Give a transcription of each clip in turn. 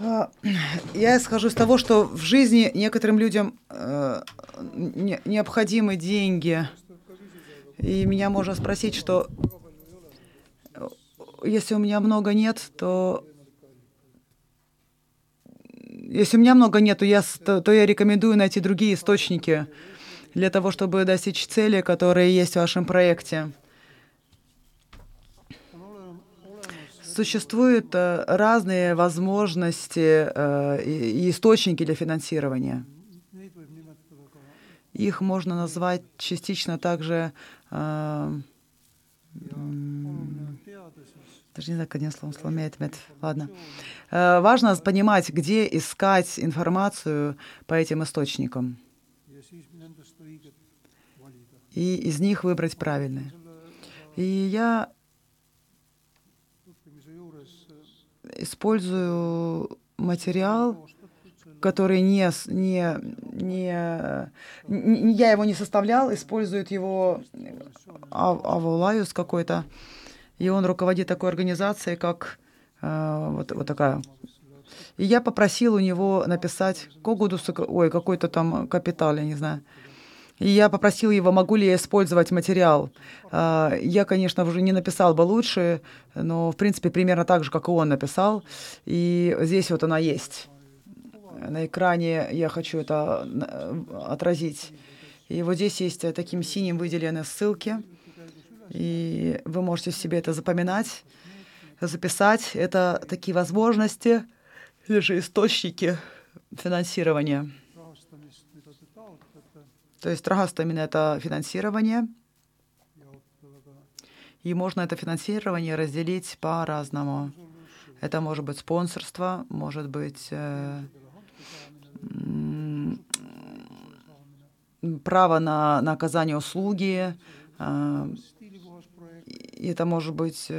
А, я исхожу из того, что в жизни некоторым людям э, не, необходимы деньги. И меня можно спросить, что э, если у меня много нет, то если у меня много нет, то я, то, то я рекомендую найти другие источники для того, чтобы достичь цели, которые есть в вашем проекте. Существуют э, разные возможности э, и источники для финансирования. Их можно назвать частично также э, даже не знаю, как один словом сломяет мед. Ладно. Важно понимать, где искать информацию по этим источникам. И из них выбрать правильные. И я использую материал, который не, не, не, не я его не составлял, использует его Аволаюс какой-то, и он руководит такой организацией, как э, вот, вот такая. И я попросил у него написать Когудус, ой, какой-то там капитал, я не знаю. Я попросил его, могу ли я использовать материал. А, я, конечно, уже не написал бы лучше, но, в принципе, примерно так же, как и он написал. И здесь вот она есть. На экране я хочу это отразить. И вот здесь есть таким синим выделены ссылки. И вы можете себе это запоминать, записать. Это такие возможности или же источники финансирования. То есть rahastamine — это финансирование, и можно это финансирование разделить по-разному. Это может быть спонсорство, может быть э, право на, на оказание услуги, э, это может быть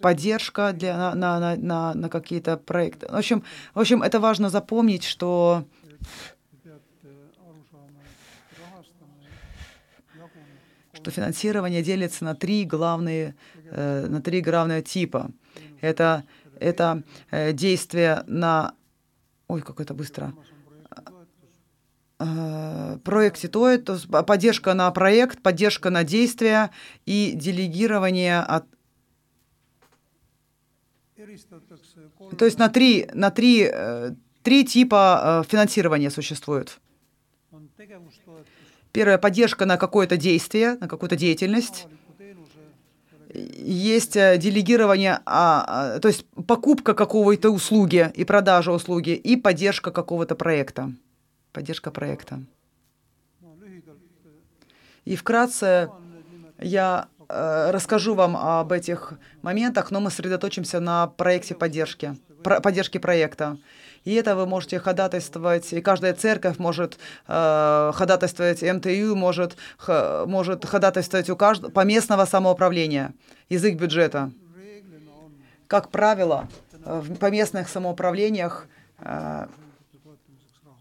поддержка для, на, на, на, на какие-то проекты. В общем, в общем, это важно запомнить, что что финансирование делится на три главные, э, на три главные типа. Это, это э, действие на... Ой, как это быстро. Э, проекте то это поддержка на проект, поддержка на действие и делегирование от, то есть на три, на три, э, три типа э, финансирования существует. Первое – поддержка на какое-то действие, на какую-то деятельность. Есть э, делегирование, а, а, то есть покупка какого-то услуги и продажа услуги, и поддержка какого-то проекта. Поддержка проекта. И вкратце я Э, расскажу вам об этих моментах, но мы сосредоточимся на проекте поддержки, про, поддержки проекта. И это вы можете ходатайствовать, и каждая церковь может э, ходатайствовать, МТУ может, х, может ходатайствовать у каждого, по местного самоуправления, язык бюджета. Как правило, в поместных самоуправлениях э,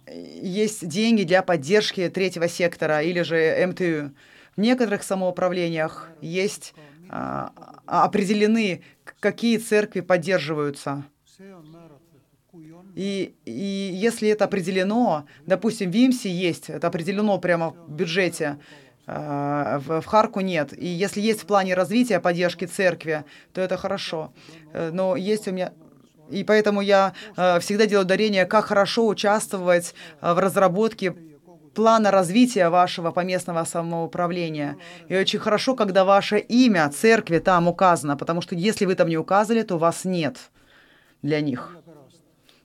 есть деньги для поддержки третьего сектора или же МТУ. В некоторых самоуправлениях есть а, определены, какие церкви поддерживаются. И, и если это определено, допустим, в ИМСе есть, это определено прямо в бюджете, а, в, в Харку нет. И если есть в плане развития поддержки церкви, то это хорошо. Э, но есть у меня и поэтому я э, всегда делаю ударение, как хорошо участвовать э, в разработке плана развития вашего поместного самоуправления. И очень хорошо, когда ваше имя церкви там указано, потому что если вы там не указали, то вас нет для них.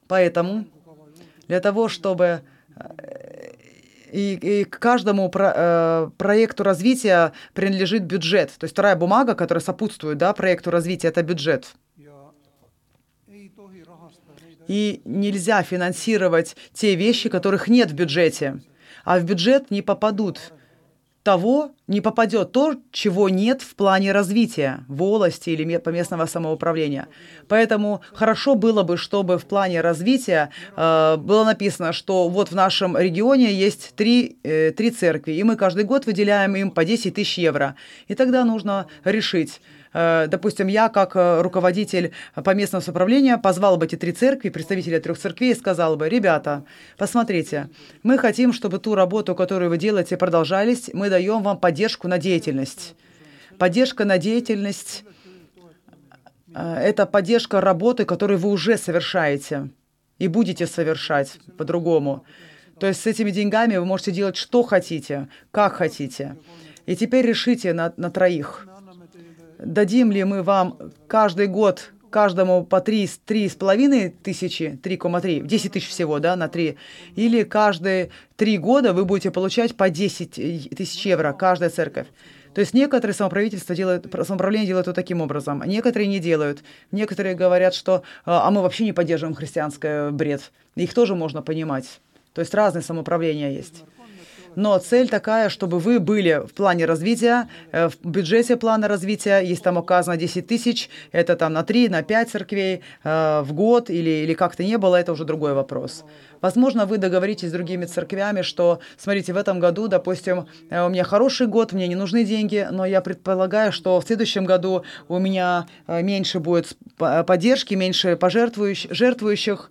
Поэтому для того, чтобы э, и, и к каждому про, э, проекту развития принадлежит бюджет. То есть вторая бумага, которая сопутствует да, проекту развития, это бюджет. И нельзя финансировать те вещи, которых нет в бюджете а в бюджет не попадут того, не попадет то, чего нет в плане развития волости или по местного самоуправления. Поэтому хорошо было бы, чтобы в плане развития э, было написано, что вот в нашем регионе есть три, э, три церкви, и мы каждый год выделяем им по 10 тысяч евро. И тогда нужно решить, допустим, я как э, руководитель по местного самоуправления позвал бы эти три церкви, представителей трех церквей, и сказал бы, ребята, посмотрите, мы хотим, чтобы ту работу, которую вы делаете, продолжались, мы даем вам поддержку на деятельность. Поддержка на деятельность э, – это поддержка работы, которую вы уже совершаете и будете совершать по-другому. То есть с этими деньгами вы можете делать что хотите, как хотите. И теперь решите на, на троих – дадим ли мы вам каждый год каждому по 3,5 тысячи, 3,3, 10 тысяч всего, да, на 3, или каждые 3 года вы будете получать по 10 тысяч евро, каждая церковь. То есть некоторые самоправительства делают, самоуправление делают вот таким образом, некоторые не делают. Некоторые говорят, что а, а мы вообще не поддерживаем христианский бред. Их тоже можно понимать. То есть разные самоуправления есть. Но цель такая, чтобы вы были в плане развития, э, в бюджете плана развития, есть там указано 10 тысяч, это там на 3, на 5 церквей э, в год или, или как-то не было, это уже другой вопрос. Возможно, вы договоритесь с другими церквями, что, смотрите, в этом году, допустим, э, у меня хороший год, мне не нужны деньги, но я предполагаю, что в следующем году у меня меньше будет поддержки, меньше пожертвующих, жертвующих,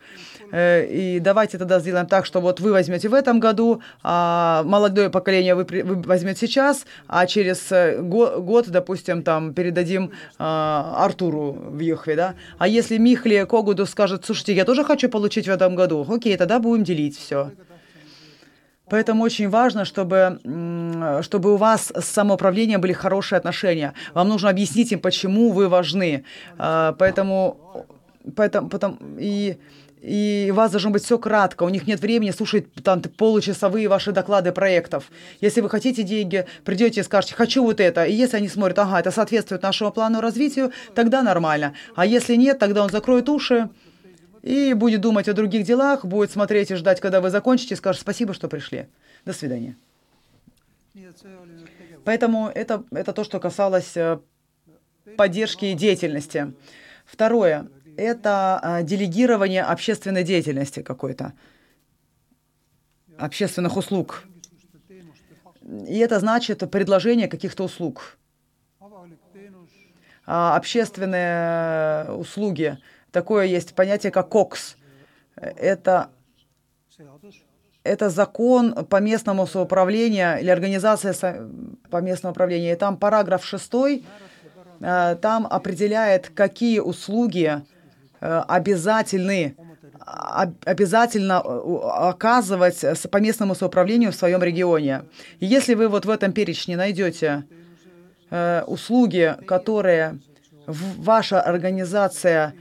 Э, и давайте тогда сделаем так, что вот вы возьмете в этом году, а молодое поколение вы, вы возьмете сейчас, а через э, год, допустим, там передадим а, Артуру в Юхве, да. А если Михли Когуду скажет, слушайте, я тоже хочу получить в этом году, окей, тогда будем делить все. Поэтому очень важно, чтобы, чтобы у вас с самоуправлением были хорошие отношения. Вам нужно объяснить им, почему вы важны. А, поэтому, поэтому, потом, и и у вас должно быть все кратко, у них нет времени слушать там получасовые ваши доклады проектов. Если вы хотите деньги, придете и скажете, хочу вот это, и если они смотрят, ага, это соответствует нашему плану развития, тогда нормально. А если нет, тогда он закроет уши и будет думать о других делах, будет смотреть и ждать, когда вы закончите, и скажет спасибо, что пришли. До свидания. Поэтому это, это то, что касалось э, поддержки и деятельности. Второе это а, делегирование общественной деятельности какой-то, общественных услуг. И это значит предложение каких-то услуг. А общественные услуги. Такое есть понятие, как КОКС. Это, это закон по местному самоуправлению или организация по местному управлению. И там параграф 6, а, там определяет, какие услуги Э, обязательны обязательно э, оказывать по местному самоуправлению в своем регионе. И если вы вот в этом перечне найдете э, услуги, которые ваша организация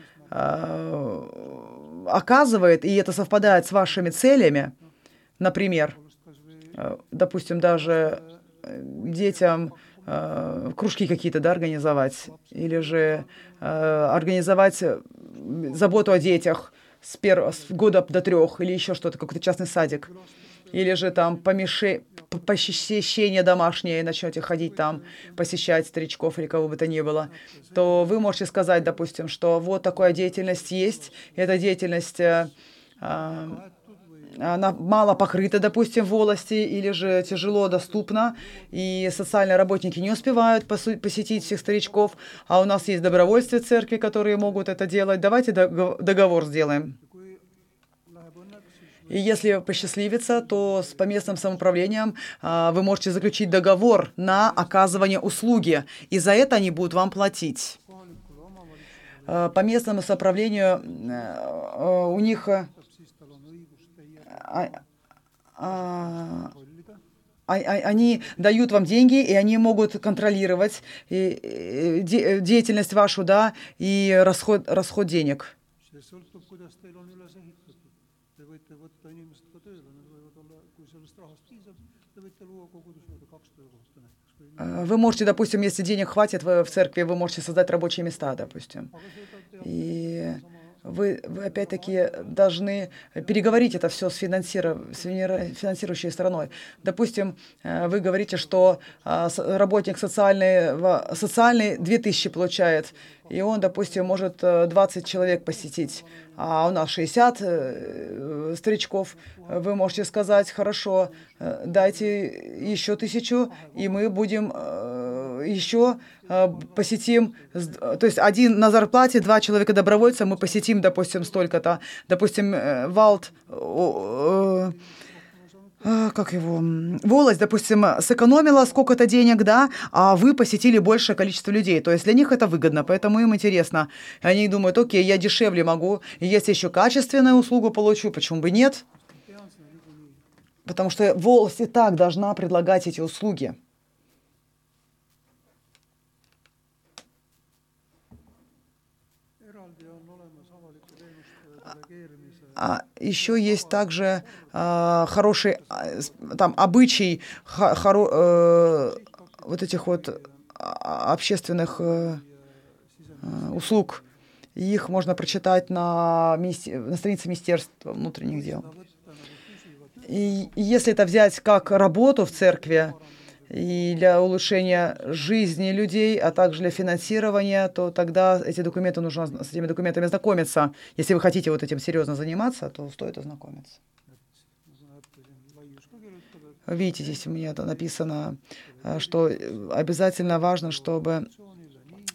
оказывает, и это совпадает с вашими целями, например, допустим, даже детям кружки какие-то да, организовать, или же организовать заботу о детях с, пер... с года до трех или еще что-то, какой-то частный садик. Или же там помеше... посещение домашнее, начнете ходить там, посещать старичков или кого бы то ни было, то вы можете сказать, допустим, что вот такая деятельность есть, эта деятельность э, она мало покрыта, допустим, в волости, или же тяжело доступна, и социальные работники не успевают посетить всех старичков, а у нас есть добровольцы церкви, которые могут это делать. Давайте договор сделаем. И если посчастливится, то с поместным самоуправлением а, вы можете заключить договор на оказывание услуги, и за это они будут вам платить. А, по местному самоуправлению а, у них а, а, а, они дают вам деньги, и они могут контролировать и, и, деятельность вашу, да, и расход, расход денег. Вы можете, допустим, если денег хватит в церкви, вы можете создать рабочие места, допустим. И вы, вы опять-таки должны переговорить это все с, финансиров... с финансирующей стороной. Допустим, э, вы говорите, что а, работник социальный, социальный 2000 получает, и он, допустим, может 20 э, человек посетить, а у нас 60 э, старичков. Вы можете сказать, хорошо, дайте еще тысячу, и мы будем еще посетим, то есть один на зарплате, два человека добровольца, мы посетим, допустим, столько-то. Допустим, Валт, как его, волость, допустим, сэкономила сколько-то денег, да, а вы посетили большее количество людей. То есть для них это выгодно, поэтому им интересно. Они думают, окей, я дешевле могу, если еще качественную услугу получу, почему бы нет? Потому что волость и так должна предлагать эти услуги. А еще есть также э, хороший э, там обычай хоро, э, вот этих вот а, общественных э, э, услуг. Их можно прочитать на, на странице Министерства внутренних дел. И если это взять как работу в церкви, и для улучшения жизни людей, а также для финансирования, то тогда эти документы нужно с этими документами знакомиться. Если вы хотите вот этим серьезно заниматься, то стоит ознакомиться. Видите, здесь у меня написано, э, что обязательно важно, чтобы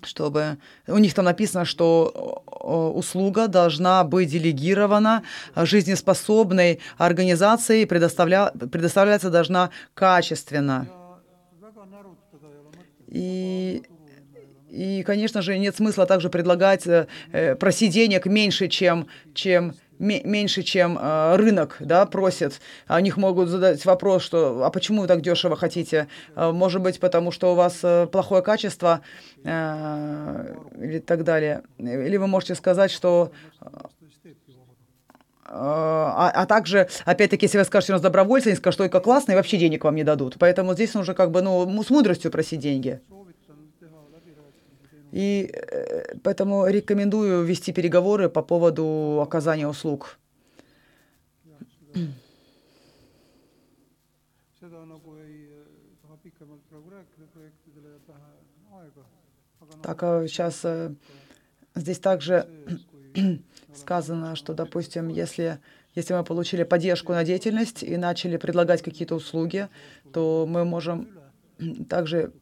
чтобы у них там написано, что услуга должна быть делегирована жизнеспособной организацией, предоставля, предоставляться должна качественно. И, и, конечно же, нет смысла также предлагать э, э просить денег меньше, чем, чем меньше, чем э, рынок да, просит. О них могут задать вопрос, что а почему вы так дешево хотите? Э, может быть, потому что у вас э, плохое качество э, или так далее. Или вы можете сказать, что а, а также, опять-таки, если вы скажете, у нас добровольцы, они скажут, что это классно, и вообще денег вам не дадут. Поэтому здесь нужно как бы, ну, с мудростью просить деньги. И э, поэтому рекомендую вести переговоры по поводу оказания услуг. Так, сейчас э, здесь также сказано, что, допустим, если, если мы получили поддержку на деятельность и начали предлагать какие-то услуги, то мы можем также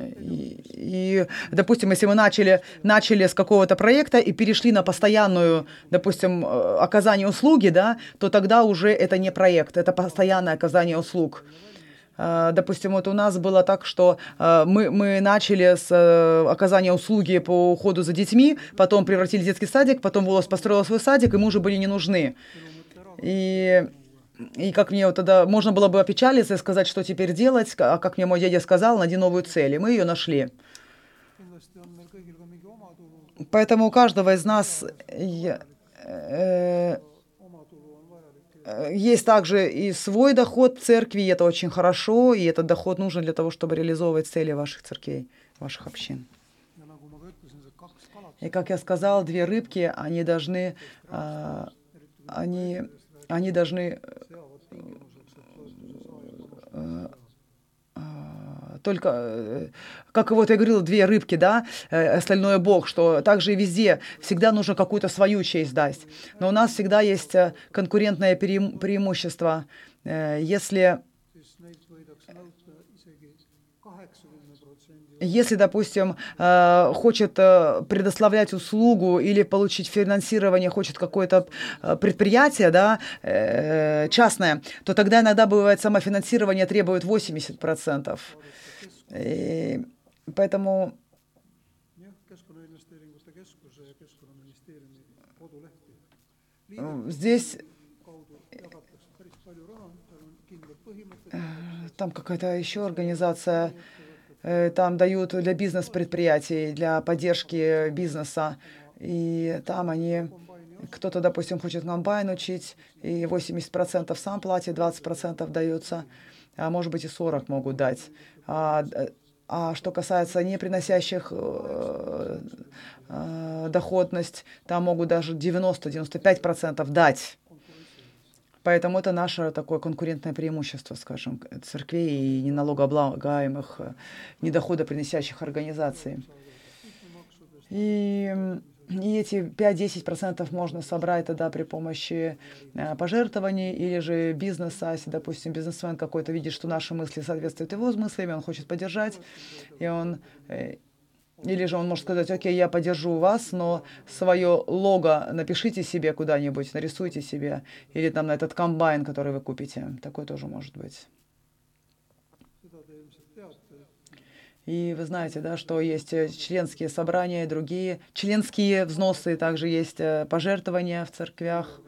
и, допустим, если мы начали, начали с какого-то проекта и перешли на постоянную, допустим, э, оказание услуги, да, то тогда уже это не проект, это постоянное оказание услуг. Э, допустим, вот у нас было так, что э, мы, мы начали с оказания услуги по уходу за детьми, потом превратили детский садик, потом Волос построил свой садик, и мы уже были не нужны. И и как мне вот тогда можно было бы опечалиться и сказать, что теперь делать, а как мне мой дядя сказал, найди новую цель, и мы ее нашли. Поэтому у каждого из нас э, есть также и свой доход церкви, и это очень хорошо, и этот доход нужен для того, чтобы реализовывать цели ваших церквей, ваших общин. И как я сказал, две рыбки, они должны, а, они, они должны э, только, э, как вот я говорила, две рыбки, да, э, остальное Бог, что также и везде всегда нужно какую-то свою честь дать. Но у нас всегда есть э, конкурентное преимущество. Если Если, допустим, хочет предоставлять услугу или получить финансирование, хочет какое-то предприятие да, частное, то тогда иногда бывает самофинансирование требует 80%. И поэтому здесь там какая-то еще организация, э, там дают для бизнес-предприятий, для поддержки бизнеса. И там они, кто-то, допустим, хочет комбайн учить, и 80% сам платит, 20% дается, а может быть и 40% могут дать. А, а что касается не приносящих доходность, там могут даже 90-95% дать. Поэтому это наше такое конкурентное преимущество, скажем, церквей и неналогооблагаемых, недоходоприносящих организаций. И и эти 5-10% можно собрать тогда при помощи э, пожертвований или же бизнеса, если, допустим, бизнесмен какой-то видит, что наши мысли соответствуют его мыслями, он хочет поддержать, и он э, или же он может сказать, окей, я поддержу вас, но свое лого напишите себе куда-нибудь, нарисуйте себе, или там на этот комбайн, который вы купите. Такое тоже может быть. И вы знаете, да, что есть э, членские собрания и другие членские взносы, также есть э, пожертвования в церквях.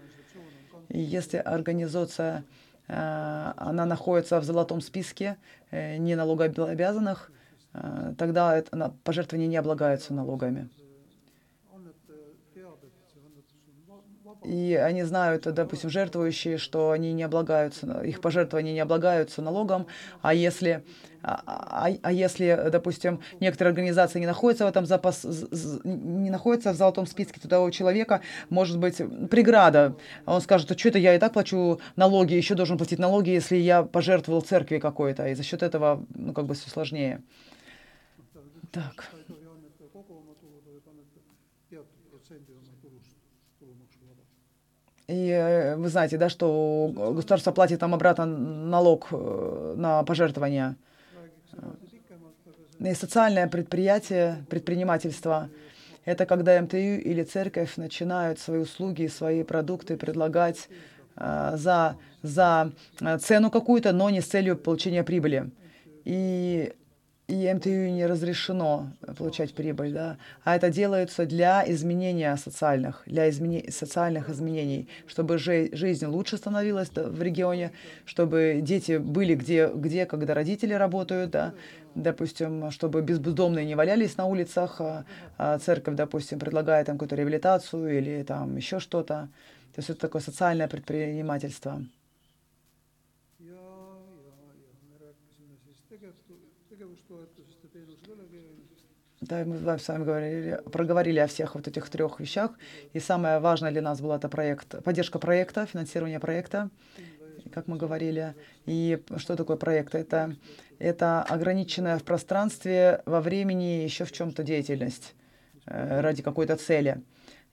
И если организация, э, она находится в золотом списке не налогообязанных, тогда это, пожертвования не облагаются налогами. И они знают, допустим, жертвующие, что они не облагаются, их пожертвования не облагаются налогом, а если, а, а, а если, допустим, некоторые организации не находятся в этом запас, не находятся в золотом списке, то у человека может быть преграда. Он скажет, что это я и так плачу налоги, еще должен платить налоги, если я пожертвовал церкви какой-то, и за счет этого, ну, как бы все сложнее. Так. И э, вы знаете, да, что государство платит там обратно налог э, на пожертвования. И социальное предприятие, предпринимательство – это когда МТУ или церковь начинают свои услуги, свои продукты предлагать э, за, за цену какую-то, но не с целью получения прибыли. И и МТУ не разрешено получать прибыль, да, а это делается для изменения социальных, для измене... социальных изменений, чтобы жи... жизнь лучше становилась в регионе, чтобы дети были где, где, когда родители работают, да, допустим, чтобы бездомные не валялись на улицах, а, а церковь, допустим, предлагает там какую-то реабилитацию или там еще что-то. То есть это такое социальное предпринимательство. Да, мы с вами говорили, проговорили о всех вот этих трех вещах. И самое важное для нас было это проект, поддержка проекта, финансирование проекта, как мы говорили. И что такое проект? Это, это ограниченная в пространстве, во времени еще в чем-то деятельность э, ради какой-то цели.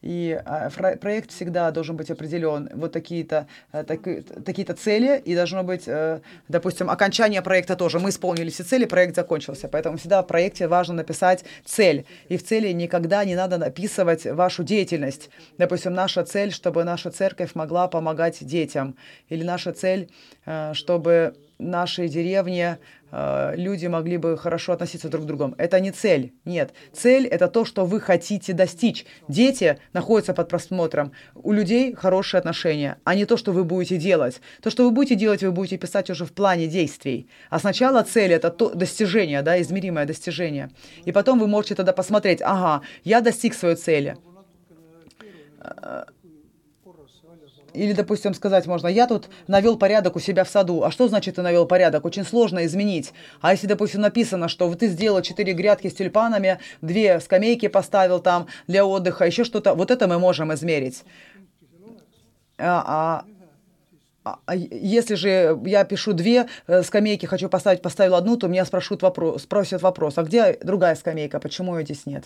И а, проект всегда должен быть определен. Вот такие-то э, такие-то цели, и должно быть, э, допустим, окончание проекта тоже. Мы исполнили все цели, проект закончился. Поэтому всегда в проекте важно написать цель. И в цели никогда не надо написывать вашу деятельность. Допустим, наша цель, чтобы наша церковь могла помогать детям. Или наша цель, э, чтобы нашей деревне э, люди могли бы хорошо относиться друг к другу. Это не цель, нет. Цель – это то, что вы хотите достичь. Дети находятся под просмотром. У людей хорошие отношения, а не то, что вы будете делать. То, что вы будете делать, вы будете писать уже в плане действий. А сначала цель – это то достижение, да, измеримое достижение. И потом вы можете тогда посмотреть, ага, я достиг своей цели или, допустим, сказать можно, я тут навел порядок у себя в саду. А что значит ты навел порядок? Очень сложно изменить. А если, допустим, написано, что ты сделал четыре грядки с тюльпанами, две скамейки поставил там для отдыха, еще что-то, вот это мы можем измерить. А, а, а если же я пишу две э, скамейки, хочу поставить, поставил одну, то меня спросят вопрос, спросят вопрос, а где другая скамейка, почему ее здесь нет?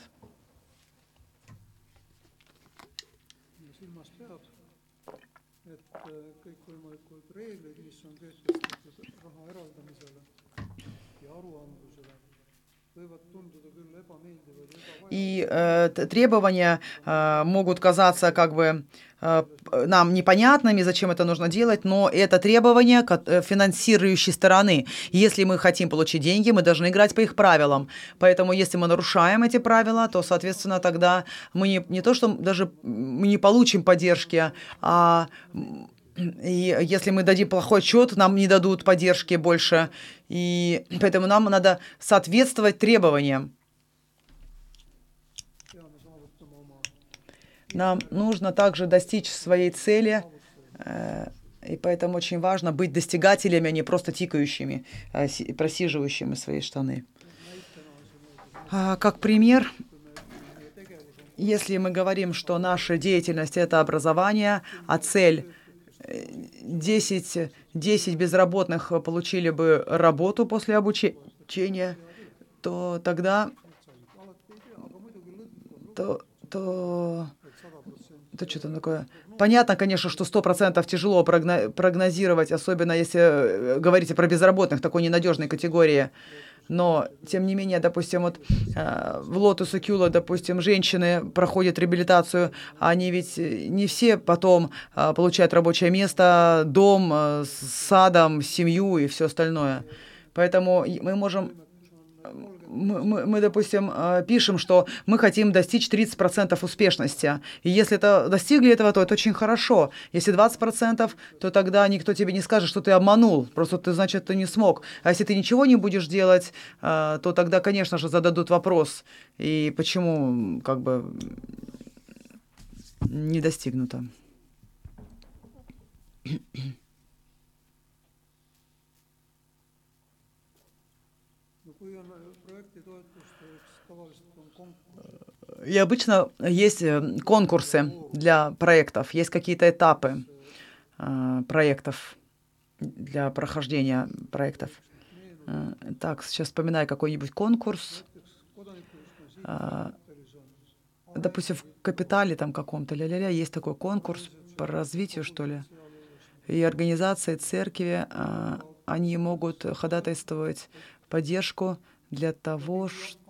И э, требования э, могут казаться как бы э, нам непонятными, зачем это нужно делать, но это требования э, финансирующей стороны. Если мы хотим получить деньги, мы должны играть по их правилам. Поэтому если мы нарушаем эти правила, то, соответственно, тогда мы не, не то, что даже мы не получим поддержки, а и если мы дадим плохой отчет, нам не дадут поддержки больше. И поэтому нам надо соответствовать требованиям. Нам нужно также достичь своей цели, э, и поэтому очень важно быть достигателями, а не просто тикающими, а просиживающими свои штаны. А, как пример, если мы говорим, что наша деятельность — это образование, а цель 10, 10 безработных получили бы работу после обучения, то тогда то, то, то что там такое? Понятно, конечно, что сто процентов тяжело прогнозировать, особенно если э, говорите про безработных, такой ненадежной категории. Но, тем не менее, допустим, вот э, в Лотус и допустим, женщины проходят реабилитацию, они ведь не все потом э, получают рабочее место, дом э, с садом, семью и все остальное. Поэтому мы можем мы, мы, допустим, э, пишем, что мы хотим достичь 30% успешности. И если это достигли этого, то это очень хорошо. Если 20%, то тогда никто тебе не скажет, что ты обманул. Просто ты, значит, ты не смог. А если ты ничего не будешь делать, э, то тогда, конечно же, зададут вопрос. И почему как бы не достигнуто. И обычно есть э, конкурсы для проектов, есть какие-то этапы э, проектов для прохождения проектов. Э, так, сейчас вспоминаю какой-нибудь конкурс. Допустим, в капитале там каком-то ля-ля-ля есть такой конкурс по развитию, что ли. И организации, церкви, они могут ходатайствовать поддержку для того, чтобы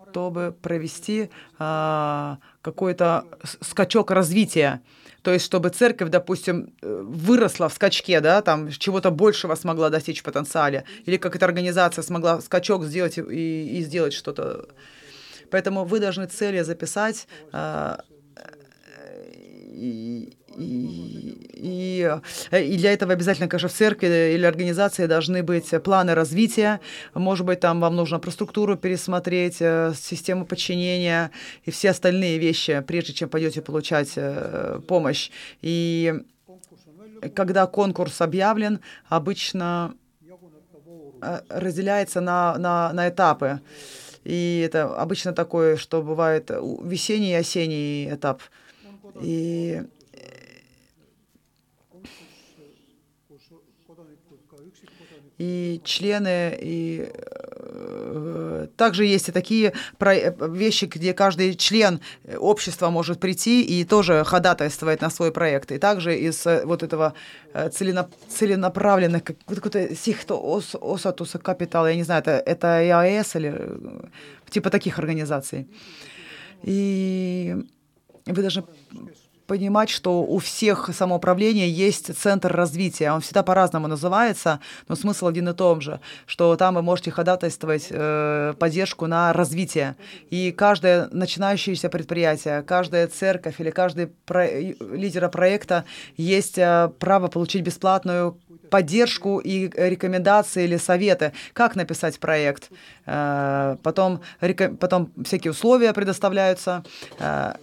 провести а, какой-то скачок развития. То есть, чтобы церковь, допустим, э, выросла в скачке, да, там чего-то большего смогла достичь в потенциале, или какая-то организация смогла скачок сделать и, и сделать что-то. Поэтому вы должны цели записать, а, и, и, и, для этого обязательно, конечно, в церкви или организации должны быть планы развития. Может быть, там вам нужно структуру пересмотреть, э, систему подчинения и все остальные вещи, прежде чем пойдете получать э, помощь. И когда конкурс объявлен, обычно э, разделяется на, на, на этапы. И это обычно такое, что бывает весенний и осенний этап. И и члены, и э, также есть и такие вещи, где каждый член общества может прийти и тоже ходатайствовать на свой проект. И также из э, вот этого э, целенап целенаправленных, какой-то сихто ос, осатуса капитала, я не знаю, это, это ИАС или э, типа таких организаций. И вы должны понимать, что у всех самоуправления есть центр развития. Он всегда по-разному называется, но смысл один и том же, что там вы можете ходатайствовать э, поддержку на развитие. И каждое начинающееся предприятие, каждая церковь или каждый про... лидера проекта есть э, право получить бесплатную поддержку и рекомендации или советы, как написать проект. Э, потом, потом всякие условия предоставляются. Э,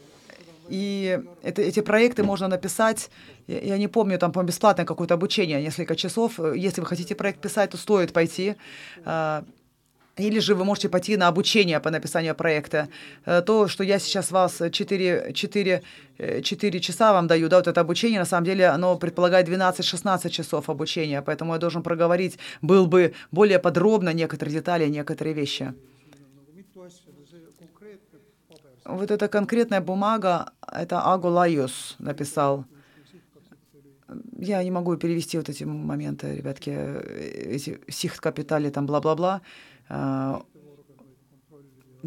и это, эти проекты можно написать, я, я не помню, там, по бесплатное какое-то обучение, несколько часов. Если вы хотите проект писать, то стоит пойти. А, или же вы можете пойти на обучение по написанию проекта. Э, то, что я сейчас вас 4, 4, 4 часа вам даю, да, вот это обучение, на самом деле, оно предполагает 12-16 часов обучения, поэтому я должен проговорить, был бы более подробно некоторые детали, некоторые вещи. Вот эта конкретная бумага, это Агулайус написал. Я не могу перевести вот эти моменты, ребятки, эти сихт капитали, там бла-бла-бла. А,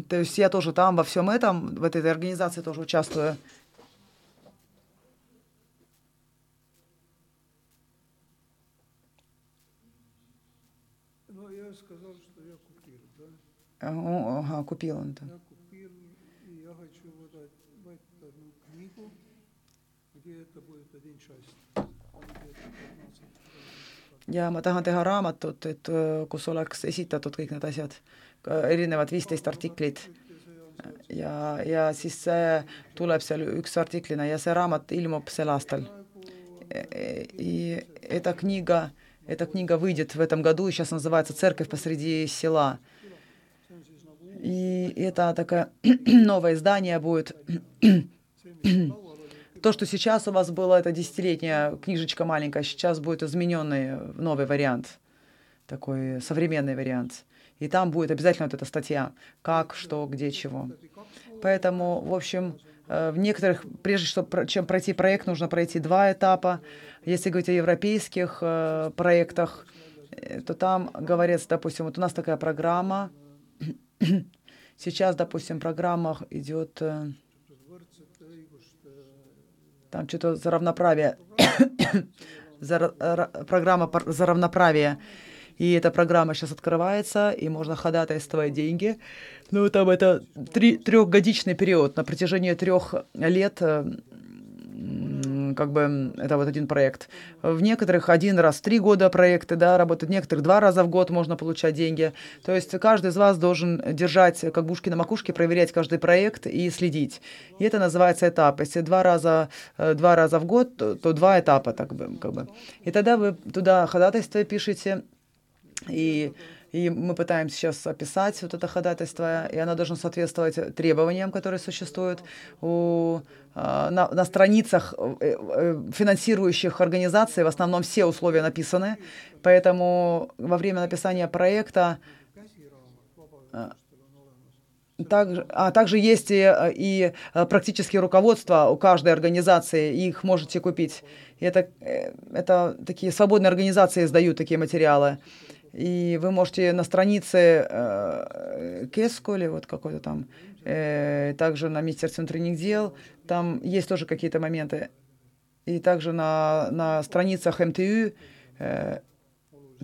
то есть я тоже там во всем этом, в этой организации тоже участвую. Ну, я сказал, что я купил, да? Ага, купил он, да. ja ma tahan teha raamatut, et kus oleks esitatud kõik need asjad, erinevad viisteist artiklit. ja, ja siis see tuleb seal üks artiklina ja see raamat ilmub sel aastal. И эта книга, эта книга выйдет в этом году, и сейчас называется «Церковь посреди села». И это такое новое издание будет. То, что сейчас у вас было, это десятилетняя книжечка маленькая, сейчас будет измененный новый вариант, такой современный вариант. И там будет обязательно вот эта статья, как, что, где, чего. Поэтому, в общем, э, в некоторых, прежде чем пройти проект, нужно пройти два этапа. Если говорить о европейских э, проектах, э, то там говорится, допустим, вот у нас такая программа. Сейчас, допустим, программа идет там что-то за равноправие, за, программа за равноправие. И эта программа сейчас открывается, и можно ходатайствовать деньги. Ну, там это три, трехгодичный период. На протяжении трех лет как бы это вот один проект. В некоторых один раз три года проекты, да, работают, в некоторых два раза в год можно получать деньги. То есть каждый из вас должен держать как бушки на макушке, проверять каждый проект и следить. И это называется этап. Если два раза, э, два раза в год, то, то два этапа, так бы, как бы. И тогда вы туда ходатайство пишете, и и мы пытаемся сейчас описать вот это ходатайство, и оно должно соответствовать требованиям, которые существуют у, а, на, на страницах э, э, финансирующих организаций. В основном все условия написаны, поэтому во время написания проекта а, также, а также есть и, и практические руководства у каждой организации, их можете купить. И это, э, это такие свободные организации издают такие материалы. И вы можете на странице э, Кеско или вот какой-то там, э, также на Министерстве внутренних дел, там есть тоже какие-то моменты. И также на, на страницах МТУ, э,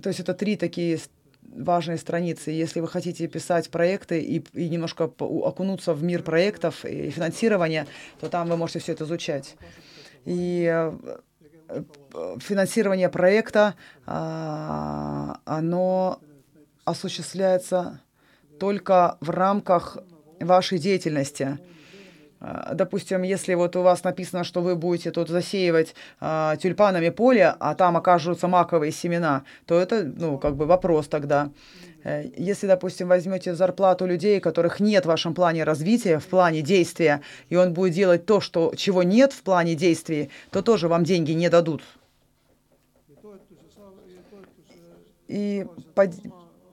то есть это три такие важные страницы. Если вы хотите писать проекты и, и немножко окунуться в мир проектов и финансирования, то там вы можете все это изучать. И э, финансирование проекта, а, оно осуществляется только в рамках вашей деятельности. А, допустим, если вот у вас написано, что вы будете тут засеивать э, тюльпанами поле, а там окажутся маковые семена, то это, ну, как бы вопрос тогда. Э, если, допустим, возьмете зарплату людей, которых нет в вашем плане развития, в плане действия, и он будет делать то, что, чего нет в плане действий, то тоже вам деньги не дадут. И под,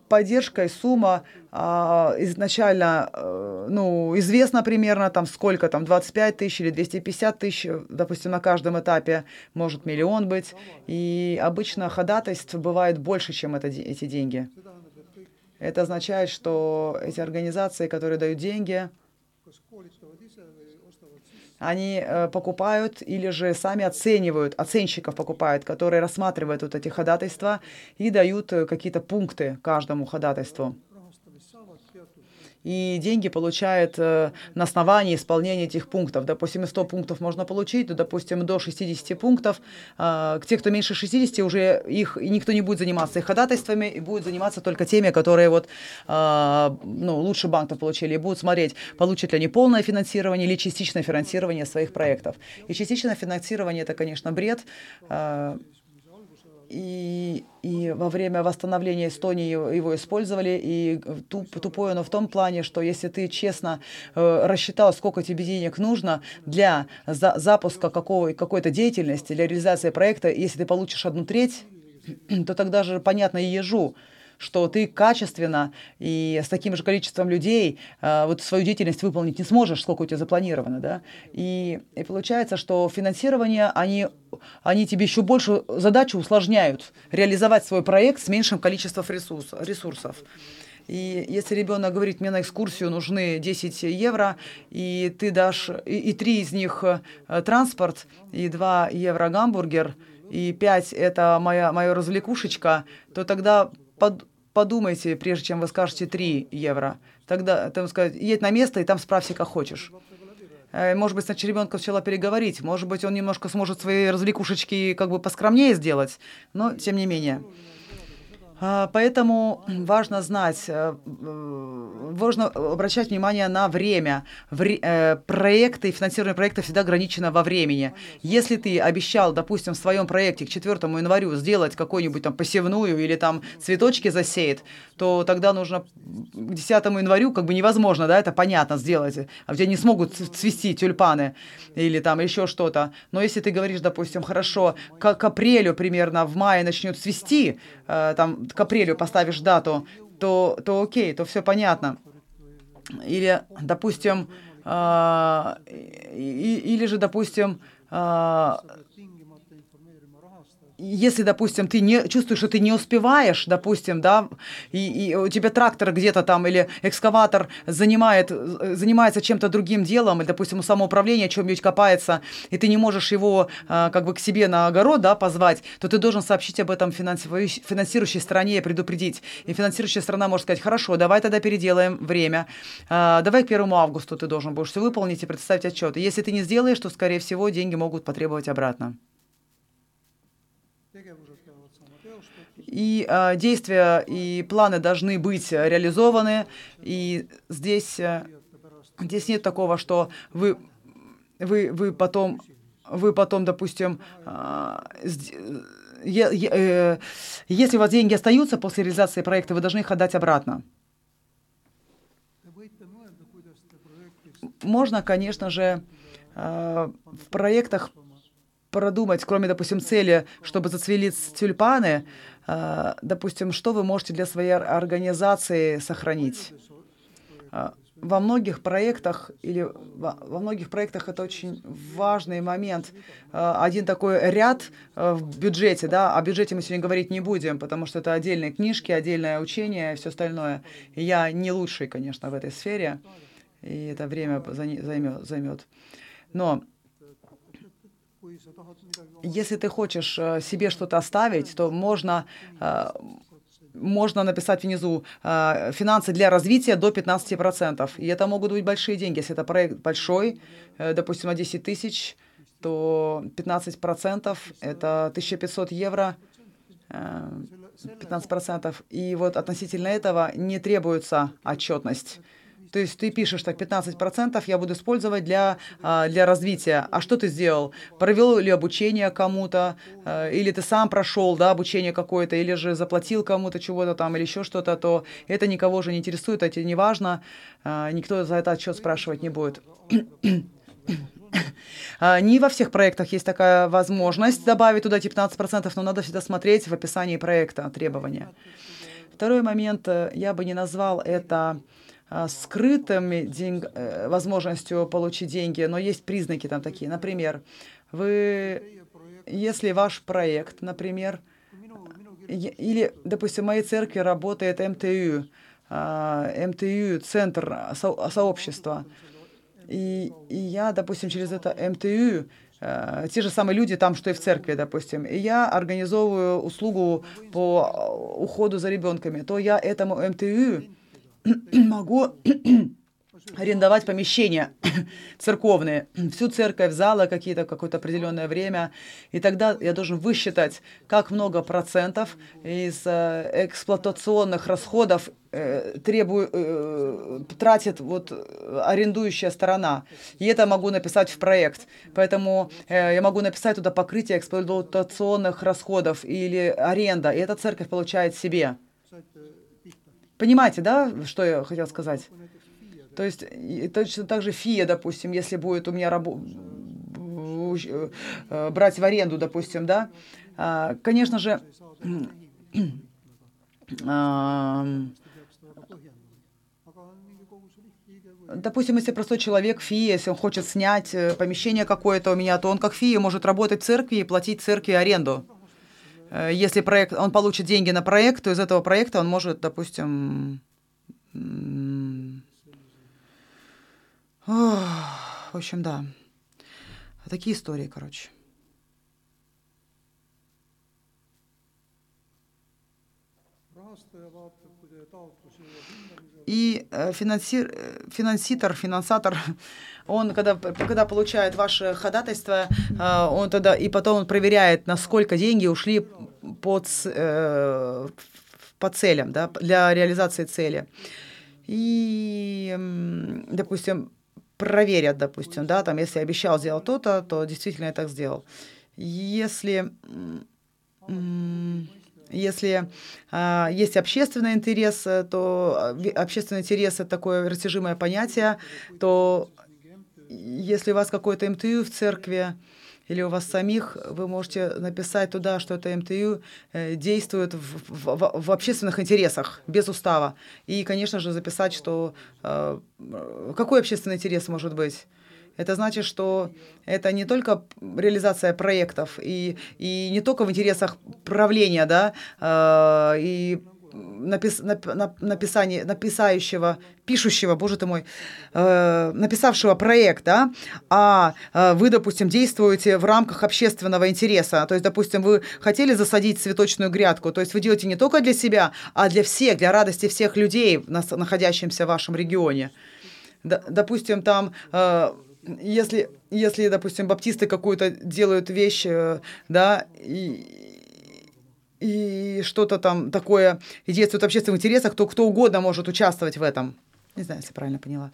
поддержкой сумма а, изначально а, ну, известна примерно, там сколько там, 25 тысяч или 250 тысяч, допустим, на каждом этапе может миллион быть. И обычно ходатайств бывает больше, чем это, эти деньги. Это означает, что эти организации, которые дают деньги, они э, покупают или же сами оценивают, оценщиков покупают, которые рассматривают вот эти ходатайства и дают э, какие-то пункты каждому ходатайству и деньги получает э, на основании исполнения этих пунктов. Допустим, 100 пунктов можно получить, то, допустим, до 60 пунктов. Э, те, кто меньше 60, уже их никто не будет заниматься их ходатайствами и будет заниматься только теми, которые вот, э, ну, лучше банков получили, и будут смотреть, получат ли они полное финансирование или частичное финансирование своих проектов. И частичное финансирование – это, конечно, бред. И, и во время восстановления Эстонии его использовали. И туп, тупое оно в том плане, что если ты честно э, рассчитал, сколько тебе денег нужно для за, запуска какого, какой-то деятельности, для реализации проекта, если ты получишь одну треть, то тогда же понятно и ежу, что ты качественно и с таким же количеством людей э, вот свою деятельность выполнить не сможешь, сколько у тебя запланировано, да, и, и получается, что финансирование, они, они тебе еще больше задачу усложняют, реализовать свой проект с меньшим количеством ресурс, ресурсов. И если ребенок говорит, мне на экскурсию нужны 10 евро, и ты дашь, и, и 3 из них э, транспорт, и 2 евро гамбургер, и 5 это моя, моя развлекушечка, то тогда под, подумайте, прежде чем вы скажете 3 евро. Тогда там сказать, едь на место и там справься, как хочешь. Э, может быть, сначала ребенка сначала переговорить. Может быть, он немножко сможет свои развлекушечки как бы поскромнее сделать, но тем не менее. А, поэтому важно знать, э, важно обращать внимание на время. Вре, э, проекты, финансирование проекта всегда ограничено во времени. Если ты обещал, допустим, в своем проекте к 4 январю сделать какую-нибудь там посевную или там цветочки засеять, то тогда нужно к 10 январю, как бы невозможно, да, это понятно сделать. А тебя не смогут цвести тюльпаны или там еще что-то. Но если ты говоришь, допустим, хорошо, к, к апрелю примерно, в мае начнет цвести, э, там к апрелю поставишь дату, то, то окей, то все понятно. Или, допустим, э, или же, допустим, э, если, допустим, ты не чувствуешь, что ты не успеваешь, допустим, да, и, и у тебя трактор где-то там или экскаватор занимает, занимается чем-то другим делом, или, допустим, у самоуправления чем-нибудь копается, и ты не можешь его а, как бы к себе на огород, да, позвать, то ты должен сообщить об этом финансирующей, стране и предупредить. И финансирующая страна может сказать, хорошо, давай тогда переделаем время, а, давай к 1 августу ты должен будешь все выполнить и представить отчет. Если ты не сделаешь, то, скорее всего, деньги могут потребовать обратно. И э, действия и планы должны быть реализованы. И здесь, э, здесь нет такого, что вы, вы, вы потом, вы потом, допустим, э, э, если у вас деньги остаются после реализации проекта, вы должны их отдать обратно. Можно, конечно же, э, в проектах продумать, кроме, допустим, цели, чтобы зацвели тюльпаны, э, допустим, что вы можете для своей организации сохранить. Э, во многих проектах или во многих проектах это очень важный момент. Э, один такой ряд в бюджете, да, о бюджете мы сегодня говорить не будем, потому что это отдельные книжки, отдельное учение и все остальное. Я не лучший, конечно, в этой сфере, и это время займет. Но если ты хочешь э, себе что-то оставить, то можно, э, можно написать внизу э, финансы для развития до 15%. И это могут быть большие деньги. Если это проект большой, допустим, на 10 тысяч, то 15% это 1500 евро, 15%. И вот относительно этого не требуется отчетность. То есть ты пишешь так, 15% я буду использовать для, а, для развития. А что ты сделал? Провел ли обучение кому-то? А, или ты сам прошел да, обучение какое-то? Или же заплатил кому-то чего-то там? Или еще что-то? То это никого же не интересует, это не важно. А, никто за это отчет спрашивать не будет. Не во всех проектах есть такая возможность добавить туда эти 15%, но надо всегда смотреть в описании проекта требования. Второй момент, э, я бы не назвал это скрытыми деньг, э, возможностью получить деньги, но есть признаки там такие. Например, вы, если ваш проект, например, или, допустим, в моей церкви работает МТУ, а, МТУ, центр со, сообщества, и, и я, допустим, через это МТУ э, те же самые люди там, что и в церкви, допустим, и я организовываю услугу по уходу за ребенками, то я этому МТУ могу арендовать помещения церковные, всю церковь, зала какие-то, какое-то определенное время, и тогда я должен высчитать, как много процентов из э, эксплуатационных расходов э, требую, э, тратит вот арендующая сторона. И это могу написать в проект. Поэтому э, я могу написать туда покрытие эксплуатационных расходов или аренда, и эта церковь получает себе. Понимаете, да, что я хотел сказать? То есть точно так же ФИА, допустим, если будет у меня рабо... Э, брать в аренду, допустим, да, а, конечно же, Допустим, если простой человек, фия, если он хочет снять э, помещение какое-то у меня, то он как фия может работать в церкви и платить церкви аренду. Э, если проект, он получит деньги на проект, то из этого проекта он может, допустим, в общем, да. Такие истории, короче. И э, финансир, э, финансатор, он, когда, когда получает ваше ходатайство, э, он тогда и потом он проверяет, насколько деньги ушли под, по целям, да, для реализации цели. и, допустим, проверят, допустим, да, там, если обещал сделать то-то, то действительно я так сделал. Если если э, есть общественный интерес, то общественный интерес это такое растяжимое понятие, то если у вас какой-то МТУ в церкви, или у вас самих, вы можете написать туда, что это МТУ э, действует в, в, в общественных интересах, без устава. И, конечно же, записать, что э, какой общественный интерес может быть. Это значит, что это не только реализация проектов и, и не только в интересах правления, да, э, и напис, нап, нап, написание, написающего, пишущего, боже ты мой, э, написавшего проект, да, а э, вы, допустим, действуете в рамках общественного интереса. То есть, допустим, вы хотели засадить цветочную грядку, то есть вы делаете не только для себя, а для всех, для радости всех людей, находящихся в вашем регионе. Д, допустим, там... Э, если, если, допустим, баптисты какую-то делают вещь, э, да, и, и что-то там такое и действует в общественных интересах, то кто угодно может участвовать в этом. Не знаю, если правильно поняла.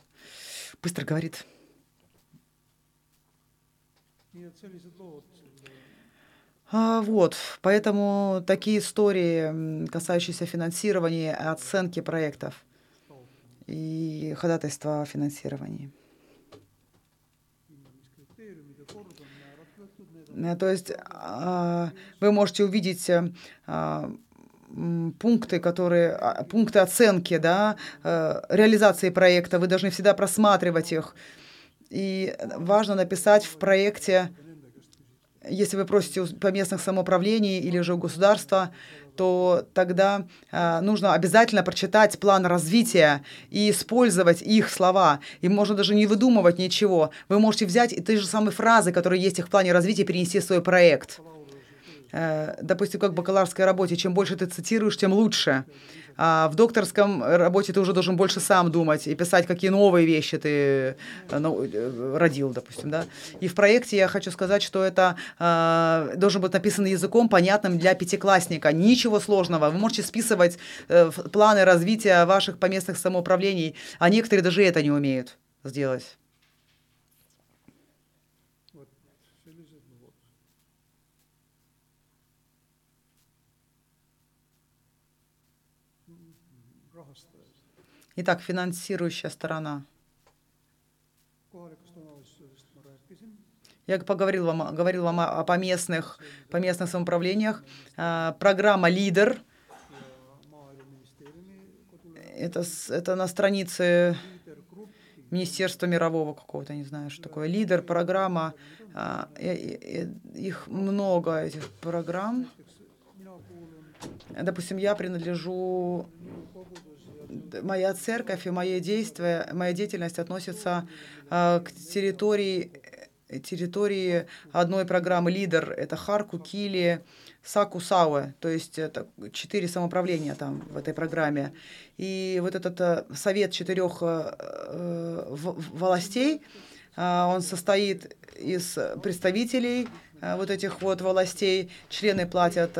Быстро говорит. А, вот, поэтому такие истории, касающиеся финансирования, оценки проектов и ходатайства о финансировании. То есть а, вы можете увидеть э, пункты, которые, а, пункты оценки, да, э, реализации проекта, вы должны всегда просматривать их. И важно написать в проекте, если вы просите по местных самоуправлений или же у государства, то тогда э, нужно обязательно прочитать план развития и использовать их слова. И можно даже не выдумывать ничего. Вы можете взять и те же самые фразы, которые есть в их плане развития, перенести в свой проект. Э, допустим, как в бакалаврской работе, чем больше ты цитируешь, тем лучше. А в докторском работе ты уже должен больше сам думать и писать, какие новые вещи ты ну, родил, допустим, да. И в проекте я хочу сказать, что это э, должен быть написан языком, понятным для пятиклассника. Ничего сложного. Вы можете списывать э, планы развития ваших поместных самоуправлений, а некоторые даже это не умеют сделать. Итак, финансирующая сторона. Я поговорил вам, говорил вам о, поместных, поместных самоуправлениях. А, программа «Лидер». Это, это на странице Министерства мирового какого-то, не знаю, что такое. Лидер, программа. А, их много, этих программ. Допустим, я принадлежу моя церковь и мои действия, моя деятельность относятся э, к территории территории одной программы «Лидер». Это Харку, Кили, Саку, Сауэ. То есть это четыре самоуправления там в этой программе. И вот этот э, совет четырех э, властей, он состоит из представителей вот этих вот властей. Члены платят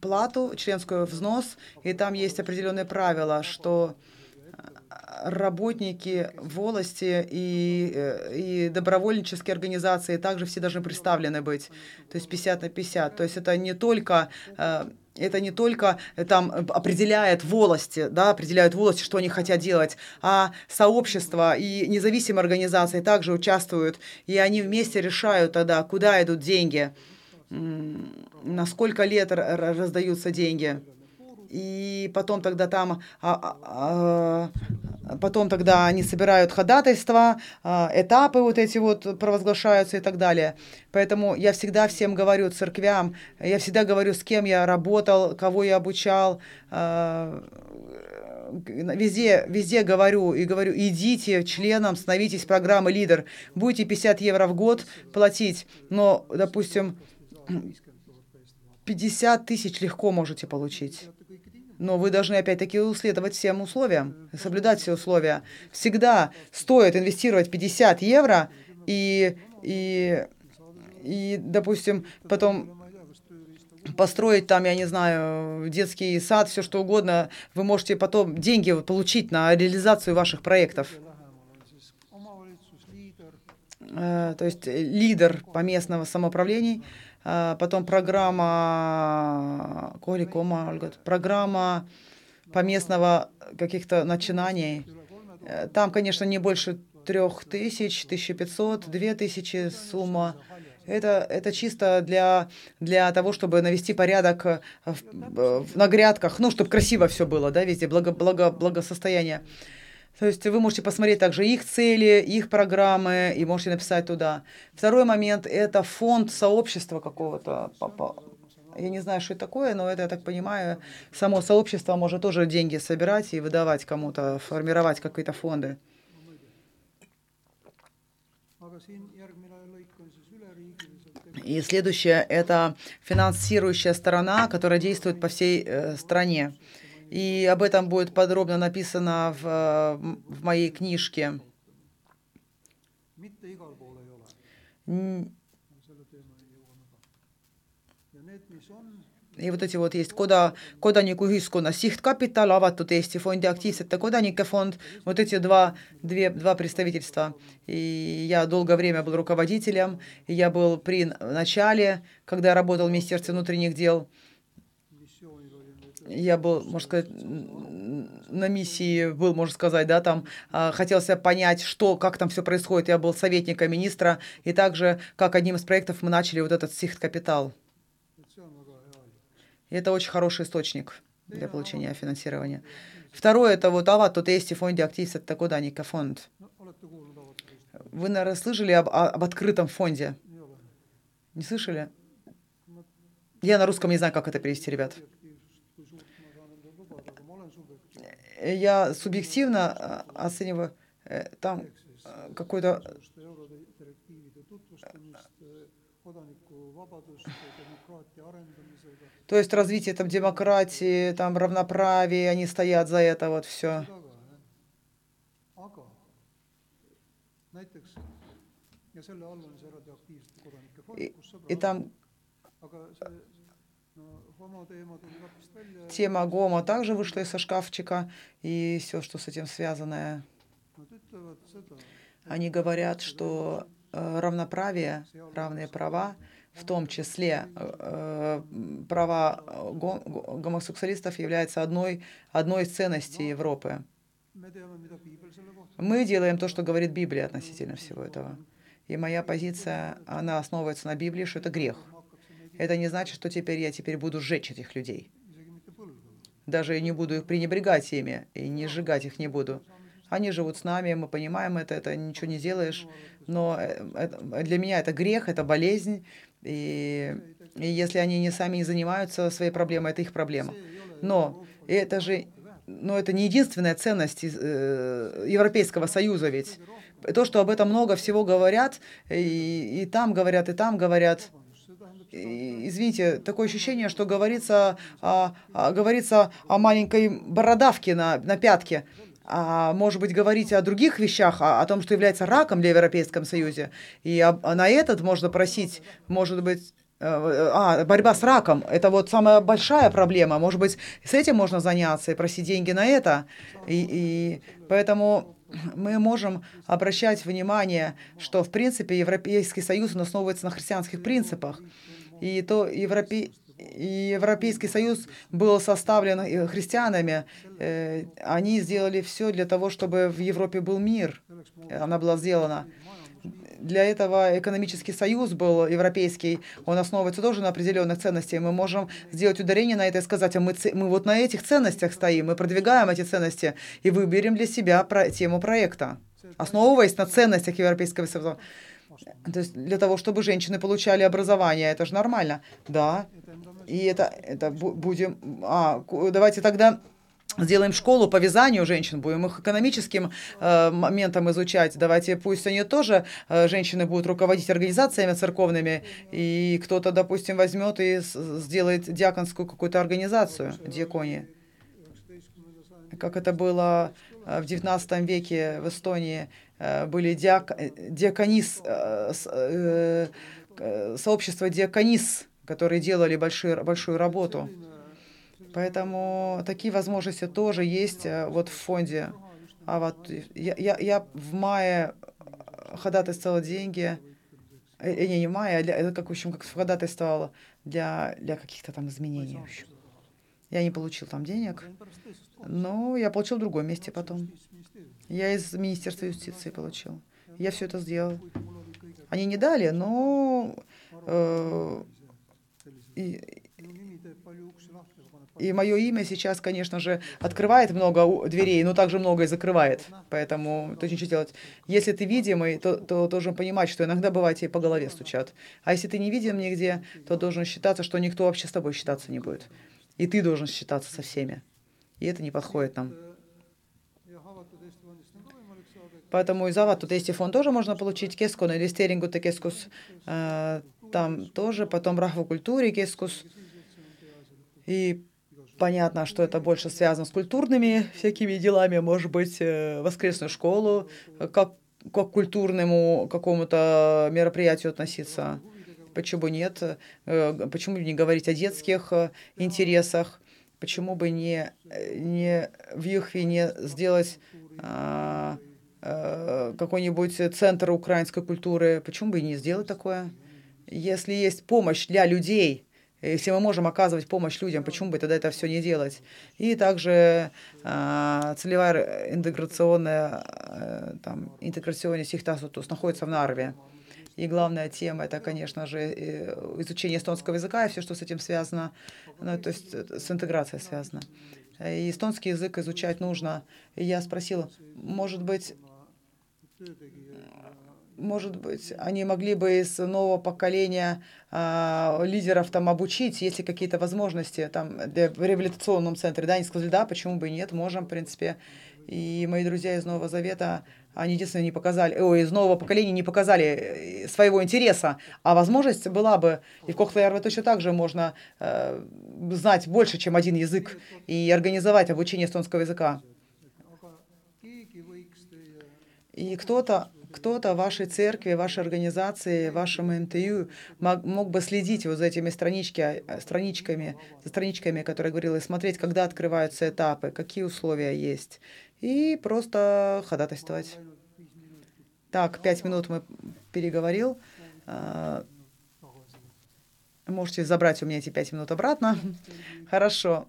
плату, членскую взнос, и там есть определенные правила, что работники волости и, э, и добровольнические организации также все должны представлены быть, то есть 50 на 50. То есть это не только э, это не только э, там определяет волости, да, определяют волости, что они хотят делать, а сообщество и независимые организации также участвуют, и они вместе решают тогда, куда идут деньги на сколько лет раздаются деньги. И потом тогда там, а, а, а, потом тогда они собирают ходатайства, а, этапы вот эти вот провозглашаются и так далее. Поэтому я всегда всем говорю, церквям, я всегда говорю, с кем я работал, кого я обучал, а, везде, везде говорю и говорю, идите членом, становитесь программы лидер, будете 50 евро в год платить, но, допустим, 50 тысяч легко можете получить. Но вы должны опять-таки следовать всем условиям, соблюдать все условия. Всегда стоит инвестировать 50 евро и, и, и допустим, потом построить там, я не знаю, детский сад, все что угодно, вы можете потом деньги получить на реализацию ваших проектов. Э, То есть э, лидер по местного самоуправлений, потом программа Коликома, программа по местного каких-то начинаний. Э, Там, конечно, не больше трех тысяч, 1500, две тысячи сумма. Это, это чисто для, для того, чтобы навести порядок э, в, э, в- на грядках, ну, чтобы красиво все было, да, везде, благо, благо, благосостояние. То есть вы можете посмотреть также их цели, их программы, и можете написать туда. Второй момент – это фонд сообщества какого-то. Я не знаю, что это такое, но это, я так понимаю, само сообщество может тоже деньги собирать и выдавать кому-то, формировать какие-то фонды. И следующее – это финансирующая сторона, которая действует по всей э, стране. И об этом будет подробно написано в, в моей книжке. selle teemani jõuame ka. ja И вот эти вот есть кода, kodanikuühiskonna sihtkapитал, avatud Eesti fondi aktiivsete kodanike фонд. Вот эти два, две, два представительства. И я долгое время был руководителем. И я был при начале, когда я работал в Министерстве внутренних дел. Я был, можно сказать, на миссии был, можно сказать, да, там а, хотелось понять, что, как там все происходит. Я был советником министра, и также, как одним из проектов мы начали вот этот сихт-капитал. И это очень хороший источник для получения финансирования. Второе, это вот avatud Eesti фонде активсete kodanike фонд. no olete kuulnud avatud Eesti? Вы, наверное, слышали об, об открытом фонде? Не слышали? Я на русском не знаю, как это перевести, ребят. Я субъективно а, оцениваю э, там э, какой-то То есть развитие там демократии, там равноправие, они стоят за это вот все. И, и там тема ГОМа также вышла из шкафчика, и все, что с этим связанное. Они говорят, что э, равноправие, равные права, в том числе э, э, права го- го- гомосексуалистов, является одной, одной из ценностей Европы. Мы делаем то, что говорит Библия относительно всего этого. И моя позиция, она основывается на Библии, что это грех. Это не значит, что теперь я теперь буду сжечь этих людей. Даже не буду их пренебрегать ими, и не сжигать их не буду. Они живут с нами, мы понимаем это, это ничего не сделаешь. Но э, это- для меня это грех, это болезнь. И, и если они не сами не занимаются своей проблемой, это их проблема. Но это же но это не единственная ценность э, Европейского Союза ведь. То, что об этом много всего говорят, и, и там говорят, и там говорят. Извините, такое ощущение, что говорится, о, о- говорится о маленькой бородавке на, на пятке. А может быть, говорить о других вещах, о, о том, что является раком для Европейском Союзе. И а на этот можно просить, может быть, э, а, борьба с раком, это вот самая большая проблема. Может быть, с этим можно заняться и просить деньги на это. И, и поэтому мы можем обращать внимание, что, в принципе, Европейский Союз он основывается на христианских принципах. И то Европе... Европейский Союз был составлен э, христианами. Э, Они сделали все для того, чтобы в Европе был мир. Она была сделана. Для этого экономический союз был европейский, он основывается тоже на определенных ценностях. Мы можем сделать ударение на это и сказать, а мы, мы вот на этих ценностях стоим, мы продвигаем эти ценности и выберем для себя про- тему проекта, основываясь на ценностях Европейского Союза. То есть для того, чтобы женщины получали образование, это же нормально. Да, и это, это бу- будем... А, давайте тогда сделаем школу по вязанию женщин, будем их экономическим э, моментом изучать. Давайте пусть они тоже, э, женщины будут руководить организациями церковными, и кто-то, допустим, возьмет и сделает диаконскую какую-то организацию, диаконии. Как это было в XIX веке в Эстонии, э, были диак... э, диаконис, э, э, э, сообщество диаконис, которые делали большие, большую работу. Поэтому такие возможности тоже есть э, вот в фонде. А вот я, я, я в мае ходатайствовала деньги, э, не, не мае, а для, как, в общем, как ходатайствовала для, для каких-то там изменений. Я не получил там денег, но я получил в другом месте потом. Я из Министерства юстиции получил. Я все это сделал. Они не дали, но э, и, и мое имя сейчас, конечно же, открывает много дверей, но также много и закрывает. Поэтому тут ничего делать. Если ты видимый, то, то должен понимать, что иногда бывает тебе по голове стучат. А если ты не видим нигде, то должен считаться, что никто вообще с тобой считаться не будет. И ты должен считаться со всеми. И это не подходит нам. Поэтому из авату тестифон тоже можно получить, кескон или стерингута кескус э, там тоже, потом рахву культуре кескус. И понятно, что это больше связано с культурными всякими делами, может быть, э, воскресную школу, как, как к культурному какому-то мероприятию относиться. Почему нет? Э, почему не говорить о детских интересах? Почему бы не, не в Юхве не сделать а, Э, какой-нибудь центр украинской культуры, почему бы и не сделать такое? Если есть помощь для людей, если мы можем оказывать помощь людям, почему бы тогда это все не делать? И также э, целевая интеграционная э, там, интеграционная сихтасутус находится в Нарве. И главная тема это, конечно же, э, изучение эстонского языка и все, что с этим связано, ну, то есть э, с интеграцией связано. И эстонский язык изучать нужно. И я спросила, может быть, может быть, они могли бы из нового поколения э, лидеров там обучить, есть ли какие-то возможности там в реабилитационном центре, да, они сказали, да, почему бы и нет, можем, в принципе. И мои друзья из Нового Завета, они единственное не показали, ой, из нового поколения не показали э, своего интереса, а возможность была бы, и в Кохлоярве точно так же можно э, знать больше, чем один язык, и организовать обучение эстонского языка. И кто-то кто-то вашей церкви, вашей организации, вашему МТЮ мог, мог бы следить вот за этими странички, страничками, за страничками, которые я говорила, и смотреть, когда открываются этапы, какие условия есть, и просто ходатайствовать. Так, пять минут мы переговорил. А, можете забрать у меня эти пять минут обратно. Хорошо.